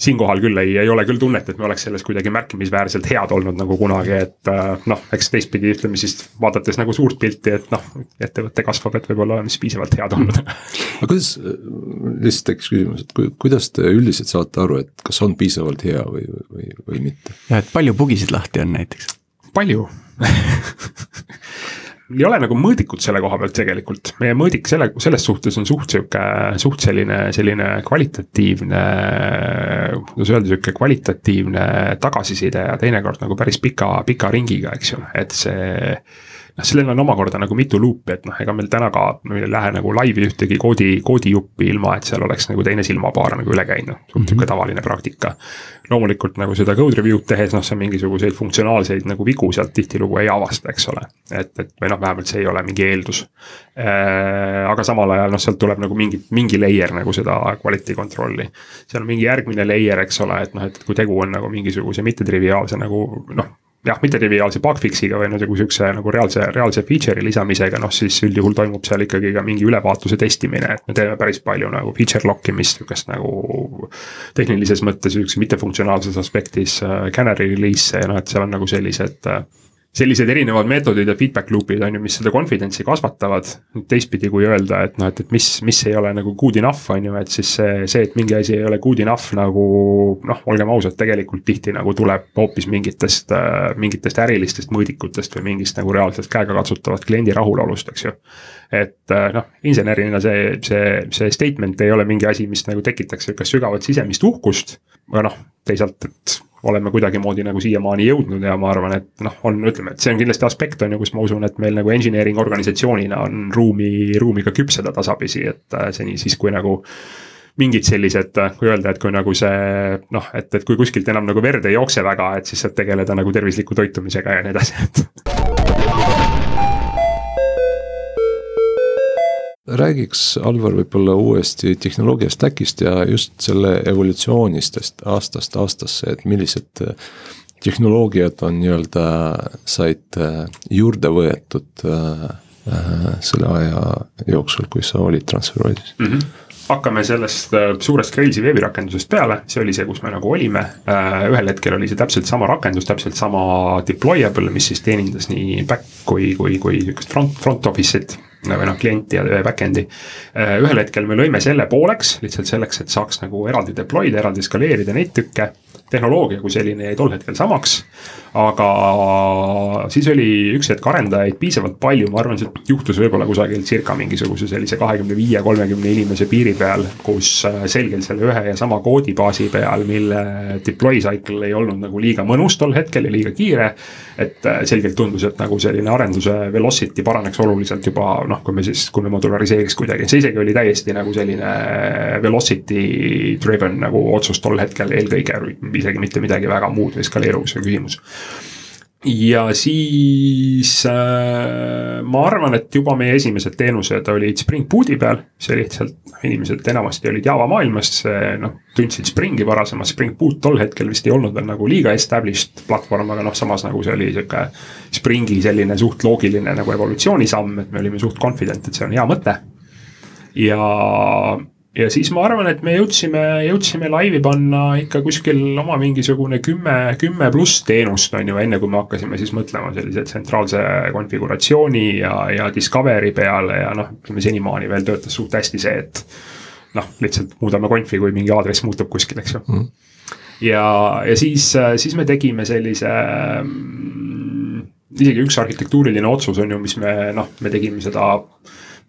siinkohal küll ei, ei ole küll tunnet, et me oleks selles kuidagi märkimisväärselt head olnud nagu kunagi, et äh, noh, eks teistpidi ütleme siis vaadates nagu suurt pilti, et noh, ettevõte kasvab, et võib-olla oleme siis piisavalt head olnud. aga kuidas, lihtsalt tekkis küsimus, et kuidas te üldiselt saate aru, et kas on piisavalt hea või, või, või mitte? jah, et palju bugisid lahti on näiteks? palju <laughs> ei ole nagu mõõdikut selle koha pealt tegelikult, meie mõõdik selle, selles suhtes on suht sihuke, suht selline, selline kvalitatiivne. kuidas öelda, sihuke kvalitatiivne tagasiside ja teinekord nagu päris pika, pika ringiga, eks ju, et see noh, sellel on omakorda nagu mitu luupi, et noh, ega meil täna ka, meil ei lähe nagu laivi ühtegi koodi, koodijuppi ilma, et seal oleks nagu teine silmapaar nagu üle käinud, suht sihuke mhm. tavaline praktika. loomulikult nagu seda code review'd tehes, noh, sa mingisuguseid funktsionaalseid nagu vigu sealt tihtilugu ei avasta, eks ole. et, et või noh, vähemalt see ei ole mingi eeldus äh,. aga samal ajal noh, sealt tuleb nagu mingi, mingi layer nagu seda quality control'i. seal on mingi järgmine layer, eks ole, et noh, et kui tegu on nagu mingisuguse mittetriviaalse nagu noh jah, mitte triviaalse bugfix'iga või nagu sihukese nagu reaalse, reaalse feature'i lisamisega, noh siis üldjuhul toimub seal ikkagi ka mingi ülevaatuse testimine, et me teeme päris palju nagu feature lock imist, sihukest nagu. tehnilises mõttes sihukese mittefunktsionaalses aspektis äh, canary release'e ja noh, et seal on nagu sellised äh, sellised erinevad meetodid ja feedback loop'id on ju, mis seda confidence'i kasvatavad. teistpidi, kui öelda, et noh, et, et mis, mis ei ole nagu good enough, on ju, et siis see, see, et mingi asi ei ole good enough nagu noh, olgem ausad, tegelikult tihti nagu tuleb hoopis mingitest äh,, mingitest ärilistest mõõdikutest või mingist nagu reaalsest käegakatsutavat kliendi rahulolust, eks ju. et äh, noh, insenerina see, see, see statement ei ole mingi asi, mis nagu tekitaks sihukest sügavat sisemist uhkust. aga noh, teisalt, et oleme kuidagimoodi nagu siiamaani jõudnud ja ma arvan, et noh, on, ütleme, et see on kindlasti aspekt on ju, kus ma usun, et meil nagu engineering organisatsioonina on ruumi, ruumi ka küpseda tasapisi, et äh, seni siis, kui nagu mingid sellised, kui öelda, et kui nagu see noh, et, et kui kuskilt enam nagu verd ei jookse väga, et siis saad tegeleda nagu tervisliku toitumisega ja nii edasi, et räägiks, Alvar, võib-olla uuesti tehnoloogia stack'ist ja just selle evolutsioonistest aastast aastasse, et millised äh, tehnoloogiad on nii-öelda, said äh, juurde võetud äh, selle aja jooksul, kui sa olid Transferwise'is mm? -hmm hakkame sellest suurest Railsi veebirakendusest peale, see oli see, kus me nagu olime. ühel hetkel oli see täpselt sama rakendus, täpselt sama deployable, mis siis teenindas nii back kui, kui, kui sihukest front, front office'it või noh, klienti ja back-end'i. Ühel hetkel me lõime selle pooleks, lihtsalt selleks, et saaks nagu eraldi deploy da, eraldi skaleerida neid tükke. Tehnoloogia kui selline jäi tol hetkel samaks aga siis oli üks hetk arendajaid piisavalt palju, ma arvan, see juhtus võib-olla kusagil circa mingisuguse sellise kahekümne viie, kolmekümne inimese piiri peal. kus äh, selgelt selle ühe ja sama koodibaasi peal, mille deploy cycle ei olnud nagu liiga mõnus tol hetkel ja liiga kiire. et äh, selgelt tundus, et nagu selline arenduse velocity paraneks oluliselt juba noh, kui me siis, kui me modulariseeriks kuidagi, see isegi oli täiesti nagu selline velocity driven nagu otsus tol hetkel eelkõige, isegi mitte midagi väga muud või skaleeruvuse küsimus ja siis äh, ma arvan, et juba meie esimesed teenused olid Spring Boot'i peal, see lihtsalt noh, inimesed enamasti olid Java maailmas, noh tundsid Springi varasemalt, Spring Boot tol hetkel vist ei olnud veel nagu liiga established platvorm, aga noh, samas nagu see oli sihuke. Springi selline suht loogiline nagu evolutsioonisamm, et me olime suht confident, et see on hea mõte. ja ja siis ma arvan, et me jõudsime, jõudsime laivi panna ikka kuskil oma mingisugune kümme, kümme pluss teenust, on ju, enne kui me hakkasime siis mõtlema sellise tsentraalse konfiguratsiooni ja, ja discovery peale ja noh, ütleme senimaani veel töötas suht hästi see, et noh, lihtsalt muudame konfi, kui mingi aadress muutub kuskil, eks ju mm. -hmm. ja, ja siis, siis me tegime sellise mm, isegi üks arhitektuuriline otsus on ju, mis me noh, me tegime seda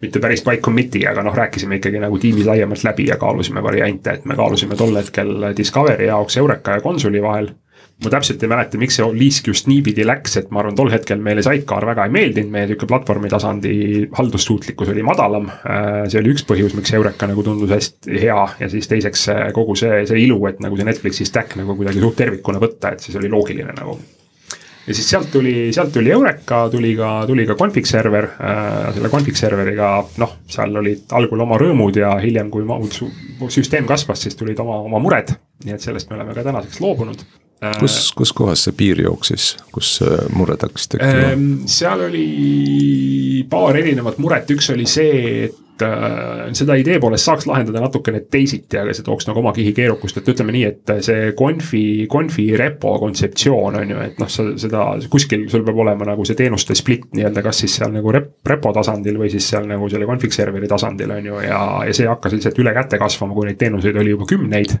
mitte päris by committee, aga noh, rääkisime ikkagi nagu tiimis laiemalt läbi ja kaalusime variante, et me kaalusime tol hetkel Discovery jaoks Eureka ja konsoli vahel. ma täpselt ei mäleta, miks see liisk just niipidi läks, et ma arvan, tol hetkel meile Sidecar väga ei meeldinud, meie sihuke platvormi tasandi haldussuutlikkus oli madalam. See oli üks põhjus, miks Eureka nagu tundus hästi hea ja siis teiseks kogu see, see ilu, et nagu see Netflixi stack nagu kuidagi suht tervikuna võtta, et siis oli loogiline nagu ja siis sealt tuli, sealt tuli Eureka, tuli ka, tuli ka config server äh,. selle config serveriga noh, seal olid algul oma rõõmud ja hiljem, kui süsteem kasvas, siis tulid oma, oma mured. nii et sellest me oleme ka tänaseks loobunud äh,. kus, kus kohas see piir jooksis, kus äh, mured hakkasid tekkima äh,? seal oli paar erinevat muret, üks oli see, et seda idee poolest saaks lahendada natukene teisiti, aga see tooks nagu oma kihi keerukust, et ütleme nii, et see confi, confi repo kontseptsioon on ju, et noh, sa seda kuskil sul peab olema nagu see teenuste split nii-öelda, kas siis seal nagu rep, repo tasandil või siis seal nagu selle config server'i tasandil on ju, ja, ja see hakkas lihtsalt üle käte kasvama, kui neid teenuseid oli juba kümneid.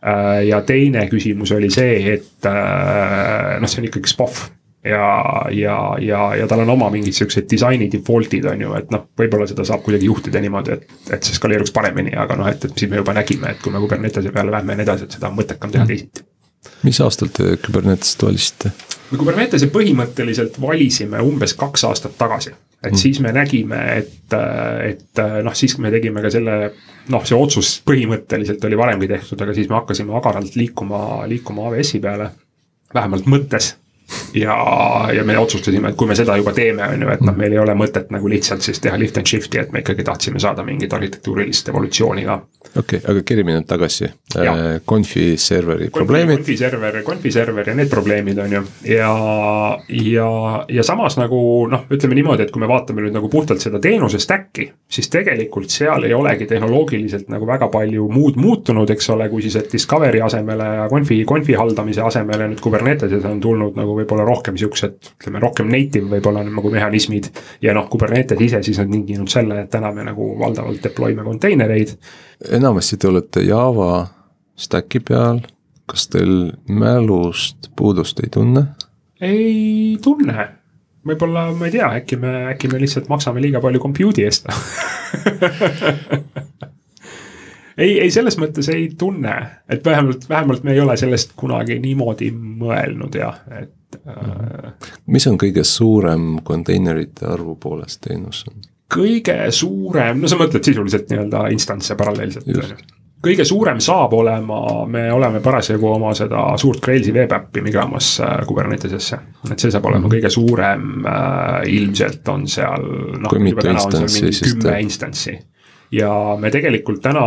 Äh, ja teine küsimus oli see, et äh, noh, see on ikkagi spoff ja, ja, ja, ja tal on oma mingid siuksed disaini default'id on ju, et noh, võib-olla seda saab kuidagi juhtida niimoodi, et, et see skaleeruks paremini, aga noh, et, et siis me juba nägime, et kui me Kubernetese peale lähme ja nii edasi, et seda on mõttekam teha teisiti. mis aastal te Kubernetest valisite? me Kubernetese põhimõtteliselt valisime umbes kaks aastat tagasi. et mm. siis me nägime, et, et noh, siis me tegime ka selle, noh, see otsus põhimõtteliselt oli varemgi tehtud, aga siis me hakkasime agaralt liikuma, liikuma AWS-i peale. vähemalt mõttes ja, ja me otsustasime, et kui me seda juba teeme, on ju, et noh, meil ei ole mõtet nagu lihtsalt siis teha lift and shift'i, et me ikkagi tahtsime saada mingit arhitektuurilist evolutsiooni ka. okei okay,, aga kerime nüüd tagasi, Confi äh, serveri probleemid. Confi server, Confi server ja need probleemid on ju ja, ja, ja samas nagu noh, ütleme niimoodi, et kui me vaatame nüüd nagu puhtalt seda teenuse stack'i, siis tegelikult seal ei olegi tehnoloogiliselt nagu väga palju muud muutunud, eks ole, kui siis, et Discovery asemele ja Confi, Confi haldamise asemele nüüd Kuberneteses on tulnud nagu võib-olla rohkem siuksed, ütleme rohkem native võib-olla nagu mehhanismid. ja noh, Kubernetes ise siis on tinginud selle, et täna me nagu valdavalt deploy me konteinereid. enamasti te olete Java stack'i peal, kas teil mälust puudust ei tunne? ei tunne, võib-olla ma ei tea, äkki me, äkki me lihtsalt maksame liiga palju compute'i eest <laughs> ei, ei selles mõttes ei tunne, et vähemalt, vähemalt me ei ole sellest kunagi niimoodi mõelnud jah, et. Mis on kõige suurem konteinerite arvu poolest teenus kõige suurem, no sa mõtled sisuliselt nii-öelda instantse paralleelselt kõige suurem saab olema, me oleme parasjagu oma seda suurt Grailsi veepäppi migramas äh, Kubernetesesse. et see saab olema mm -hmm. kõige suurem äh,, ilmselt on seal noh, juba täna on seal mingi kümme instantsi ja me tegelikult täna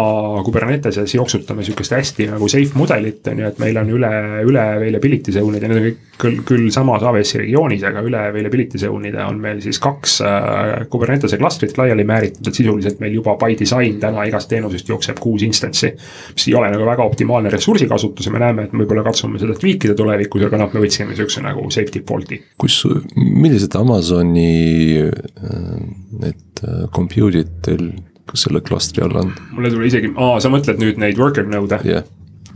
Kuberneteses jooksutame sihukest hästi nagu safe mudelit, on ju, et meil on üle, üle availability zone'id ja need on kõik küll, küll samas AWS-i regioonis, aga üle availability zone'ide on meil siis kaks äh, Kubernetese klastrit laiali määritud, et sisuliselt meil juba by design täna igast teenusest jookseb kuus instantsi. mis ei ole nagu väga optimaalne ressursikasutus ja me näeme, et me võib-olla katsume seda tweak ida tulevikus, aga noh, me võtsime sihukese nagu safe default'i. kus, millised Amazoni äh, need äh, compute'id teil selle klastri all on? mul ei tule isegi, aa, sa mõtled nüüd neid worker node'e yeah.?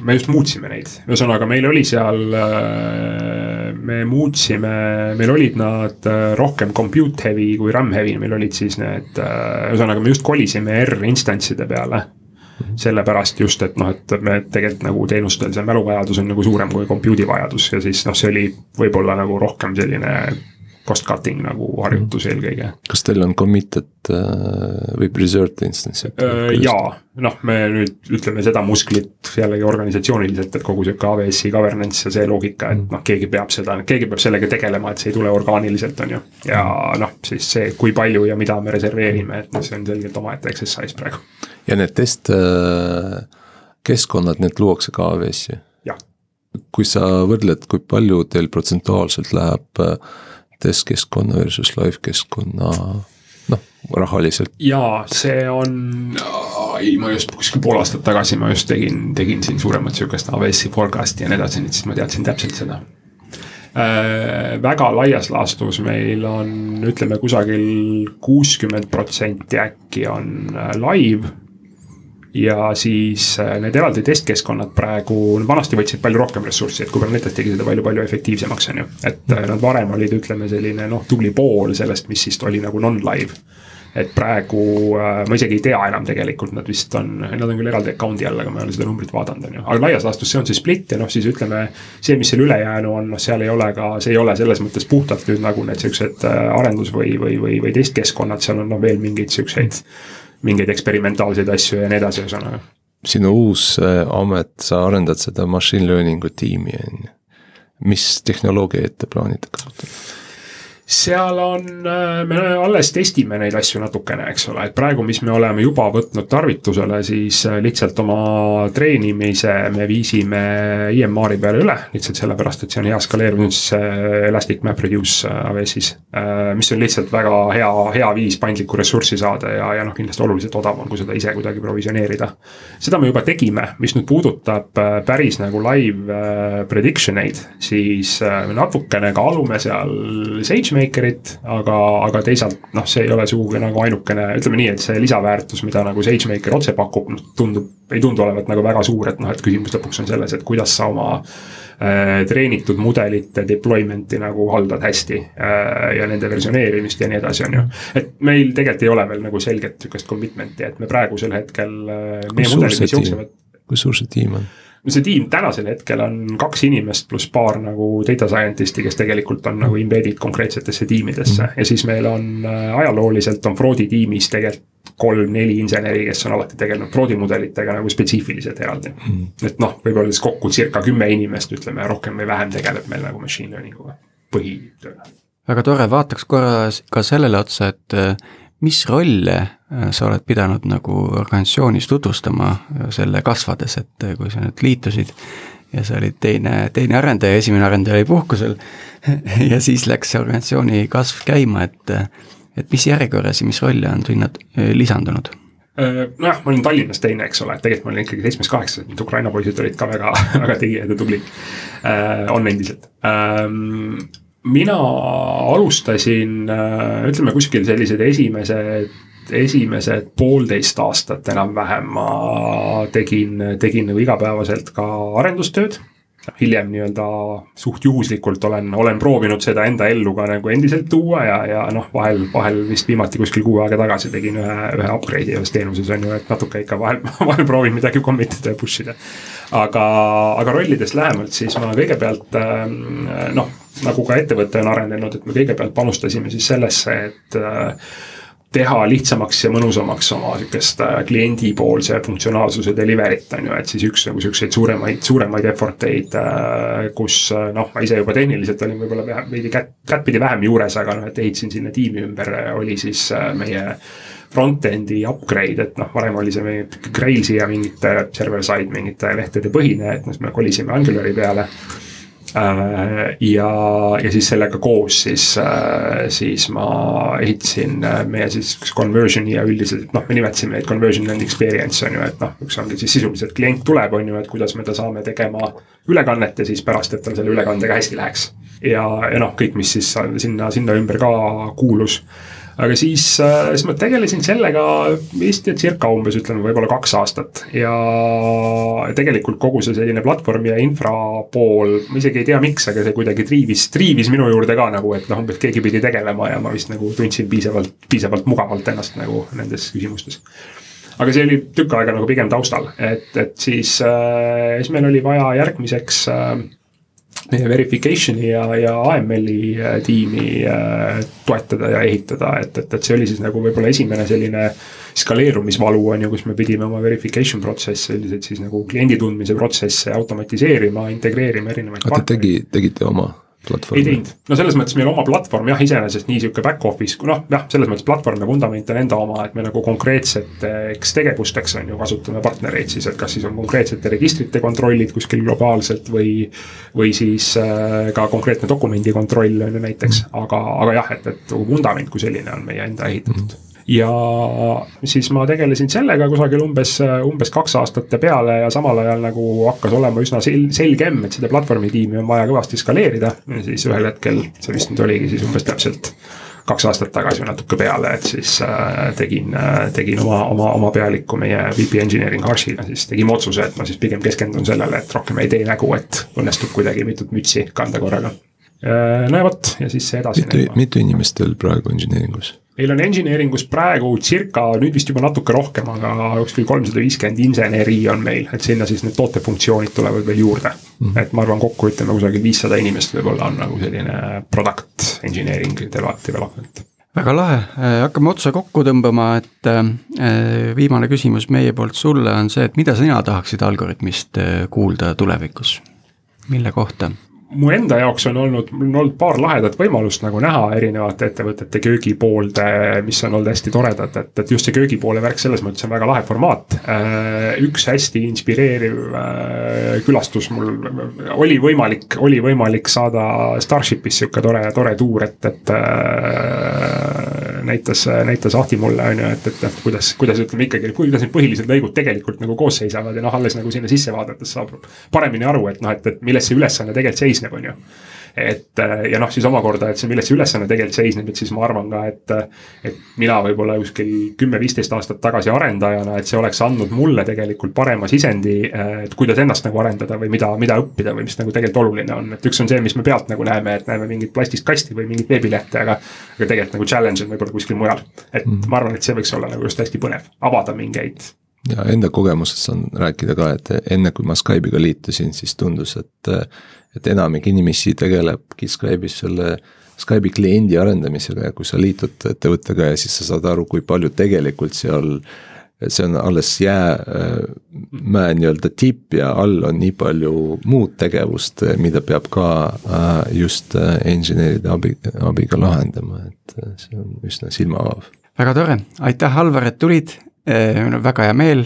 me just muutsime neid, ühesõnaga meil oli seal, äh, me muutsime, meil olid nad äh, rohkem compute heavy kui RAM heavy, meil olid siis need, äh, ühesõnaga me just kolisime R instantside peale sellepärast just, et noh, et me tegelikult nagu teenustel see mäluvajadus on nagu suurem kui compute'i vajadus ja siis noh, see oli võib-olla nagu rohkem selline cost cutting nagu harjutus mm. eelkõige. kas teil on committed äh, või preserved instance'id äh,? jaa, noh, me nüüd ütleme seda musklit jällegi organisatsiooniliselt, et kogu sihuke AWS-i governance ja see loogika, et mm. noh, keegi peab seda, keegi peab sellega tegelema, et see ei tule orgaaniliselt, on ju. ja mm. noh, siis see, kui palju ja mida me reserveerime, et noh, see on selgelt omaette exercise praegu. ja need test äh, keskkonnad, need luuakse ka AWS-i? kui sa võrdled, kui palju teil protsentuaalselt läheb äh, testkeskkonna versus live keskkonna noh, rahaliselt? jaa, see on ei, ma just kuskil pool aastat tagasi ma just tegin, tegin siin suuremat sihukest AWS-i forecast'i ja nii edasi, nii et siis ma teadsin täpselt seda äh,. väga laias laastus meil on, ütleme kusagil kuuskümmend protsenti äkki on äh, live ja siis äh, need eraldi testkeskkonnad praegu, vanasti võtsid palju rohkem ressurssi, et Kubernetes tegi seda palju-palju efektiivsemaks, on ju. et äh, nad varem olid, ütleme selline noh, tubli pool sellest, mis siis oli nagu non-live. et praegu äh, ma isegi ei tea enam tegelikult, nad vist on, nad on küll eraldi account'i all, aga ma ei ole seda numbrit vaadanud, on ju. aga laias laastus see on see split ja noh, siis ütleme. see, mis seal ülejäänu on, noh, seal ei ole ka, see ei ole selles mõttes puhtalt nüüd nagu need siuksed arendus või, või, või, või testkeskkonnad, seal on noh veel mingeid siukseid mingeid eksperimentaalseid asju ja nii edasi, ühesõnaga. sinu uus äh, amet, sa arendad seda machine learning'u tiimi, on ju. mis tehnoloogiaid te plaanite kasutada? Seal on, äh, me alles testime neid asju natukene, eks ole, et praegu, mis me oleme juba võtnud tarvitusele, siis äh, lihtsalt oma treenimise me viisime EMR-i peale üle. lihtsalt sellepärast, et see on hea skaleerunud siis Elastic MapReduce äh, AWS-is. mis on lihtsalt väga hea, hea viis paindlikku ressurssi saada ja, ja noh, kindlasti oluliselt odavam, kui seda ise kuidagi provisioneerida. seda me juba tegime, mis nüüd puudutab päris nagu live prediction eid, siis natukene kaalume seal SageMakerit SageMakerit, aga, aga teisalt noh, see ei ole sugugi nagu ainukene, ütleme nii, et see lisaväärtus, mida nagu SageMaker otse pakub, noh tundub, ei tundu olevat nagu väga suur, et noh, et küsimus lõpuks on selles, et kuidas sa oma äh, treenitud mudelite deployment'i nagu haldad hästi äh, ja nende versioneerimist ja nii edasi, on ju. et meil tegelikult ei ole veel nagu selget sihukest commitment'i, et me praegusel hetkel äh,, kui suur see tiim on? See tiim tänasel hetkel on kaks inimest pluss paar nagu data scientist'i, kes tegelikult on nagu embedded konkreetsetesse tiimidesse mm. ja siis meil on äh, ajalooliselt on Froodi tiimis tegelikult kolm-neli inseneri, kes on alati tegelenud Froodi mudelitega nagu spetsiifiliselt eraldi mm.. et noh, võib-olla siis kokku circa kümme inimest, ütleme rohkem või vähem tegeleb meil nagu machine learning uga põhitööna. väga tore, vaataks korra ka sellele otsa, et äh, mis rolle äh, sa oled pidanud nagu organisatsioonis tutvustama äh, selle kasvades, et äh, kui sa nüüd liitusid ja sa olid teine, teine arendaja, esimene arendaja oli puhkusel <laughs> ja siis läks see organisatsiooni kasv käima, et et mis järjekorras ja mis rolle on sinna lisandunud? nojah, ma olin Tallinnas teine, eks ole, et tegelikult ma olin ikkagi seitsmes-kaheksas, need Ukraina poisid olid ka väga, <laughs> väga tegijad ja tublid on endiselt ähm, mina alustasin, äh, ütleme kuskil sellised esimesed, esimesed poolteist aastat enam-vähem ma tegin, tegin nagu igapäevaselt ka arendustööd hiljem nii-öelda suht juhuslikult olen, olen proovinud seda enda ellu ka nagu endiselt tuua ja, ja noh, vahel, vahel vist viimati kuskil kuu aega tagasi tegin ühe, ühe upgrade'i ühes teenuses on ju, et natuke ikka vahel, <laughs> vahel proovin midagi commit ida ja push ida. aga, aga rollidest lähemalt, siis ma kõigepealt ähm, noh nagu ka ettevõte on arenenud, et me kõigepealt panustasime siis sellesse, et teha lihtsamaks ja mõnusamaks oma sihukest äh, kliendipoolse funktsionaalsuse delivery't on ju, et siis üks nagu siukseid suuremaid, suuremaid effort eid, äh, kus noh, ma ise juba tehniliselt olin võib-olla veidi kätt, kättpidi vähem juures, aga noh, et ehitasin sinna tiimi ümber, oli siis meie front-end'i upgrade, et noh, varem oli see meie Grailsi ja mingite server-side mingite lehtede põhine, et noh, me kolisime Angulari peale. Äh, ja, ja siis sellega koos siis, äh, siis ma ehitasin äh, meie siis conversion'i ja üldiselt noh, me nimetasime neid conversion and experience on ju, et noh, üks ongi siis sisuliselt klient tuleb, on ju, et kuidas me ta saame tegema ülekannet ja siis pärast, et tal selle ülekandega hästi läheks. ja, ja noh, kõik, mis siis sinna, sinna ümber ka kuulus aga siis, äh, siis ma tegelesin sellega vist circa umbes ütleme võib-olla kaks aastat. Ja tegelikult kogu see selline platvormi ja infra pool, ma isegi ei tea, miks, aga see kuidagi triivis, triivis minu juurde ka nagu, et noh, umbes keegi pidi tegelema ja ma vist nagu tundsin piisavalt, piisavalt mugavalt ennast nagu nendes küsimustes. Aga see oli tükk aega nagu pigem taustal, et, et siis äh,, siis meil oli vaja järgmiseks äh, meie verification'i ja, ja AML-i äh, tiimi äh, toetada ja ehitada, et, et, et see oli siis nagu võib-olla esimene selline skaleerumisvalu on ju, kus me pidime oma verification protsesse, selliseid siis nagu kliendi tundmise protsesse automatiseerima, integreerima erinevaid. te tegi, tegite oma platvormi? ei teinud, no selles mõttes meil oma platvorm jah, iseenesest nii sihuke back office, noh jah, selles mõttes platvorm ja vundament on enda oma, et me nagu konkreetseteks tegevusteks on ju kasutame partnereid siis, et kas siis on konkreetsete registrite kontrollid kuskil globaalselt või. või siis äh, ka konkreetne dokumendi kontroll on ju näiteks, aga, aga jah, et, et vundament kui selline on meie enda ehitatud mm. -hmm ja siis ma tegelesin sellega kusagil umbes, umbes kaks aastat ja peale ja samal ajal nagu hakkas olema üsna sel-, selgem, et seda platvormi tiimi on vaja kõvasti skaleerida. ja siis ühel hetkel, see vist nüüd oligi siis umbes täpselt kaks aastat tagasi või natuke peale, et siis äh, tegin äh,, tegin oma, oma, oma pealiku meie VP Engineering Harshile, siis tegime otsuse, et ma siis pigem keskendun sellele, et rohkem ei tee nägu, et õnnestub kuidagi mitut mütsi kanda korraga äh,. no ja vot, ja siis see edasi. mitu, mitu inimest teil praegu engineering'us? meil on engineering us praegu circa, nüüd vist juba natuke rohkem, aga kuskil kolmsada viiskümmend inseneri on meil, et sinna siis need tootefunktsioonid tulevad veel juurde mm. -hmm. et ma arvan, kokku ütleme kusagil viissada inimest võib-olla on nagu selline product engineering development väga lahe, äh, hakkame otsa kokku tõmbama, et äh, viimane küsimus meie poolt sulle on see, et mida sina tahaksid Algorütmist kuulda tulevikus, mille kohta? Mu enda jaoks on olnud, mul on olnud paar lahedat võimalust nagu näha erinevate ettevõtete köögipoolde, mis on olnud hästi toredad, et, et just see köögipoole värk selles mõttes on väga lahe formaat. Äh, üks hästi inspireeriv äh, külastus mul oli võimalik, oli võimalik saada Starshipis sihuke tore, tore tuur, et, et äh, näitas, näitas Ahti mulle on ju, et, et, et kuidas, kuidas ütleme ikkagi, kuidas need põhilised lõigud tegelikult nagu koos seisavad ja noh, alles nagu sinna sisse vaadates saab paremini aru, et noh, et, et milles see ülesanne tegelikult seisneb on ju et äh, ja noh, siis omakorda, et see, milles see ülesanne tegelikult seisneb, et siis ma arvan ka, et. et mina võib-olla kuskil kümme-viisteist aastat tagasi arendajana, et see oleks andnud mulle tegelikult parema sisendi. Äh, et kuidas ennast nagu arendada või mida, mida õppida või mis nagu tegelikult oluline on, et üks on see, mis me pealt nagu näeme, et näeme mingit plastist kasti või mingit veebilehte, aga. aga tegelikult nagu challenge on võib-olla kuskil mujal, et mm. ma arvan, et see võiks olla nagu just hästi põnev, avada mingeid ja enda kogemusest saan rääkida ka, et enne kui ma Skype'iga liitusin, siis tundus, et et enamik inimesi tegelebki Skype'is selle Skype'i kliendi arendamisega ja kui sa liitud ettevõttega ja siis sa saad aru, kui palju tegelikult seal see on alles jäämäe nii-öelda tipp ja all on nii palju muud tegevust, mida peab ka äh, just äh, inseneride abi, abiga lahendama, et äh, see on üsna silmaavav. väga tore, aitäh, Alvar, et tulid, meil on väga hea meel,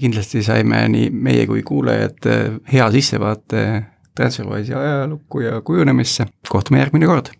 kindlasti saime nii meie kui kuulajad hea sissevaate Transferwise'i ajalukku ja kujunemisse, kohtume järgmine kord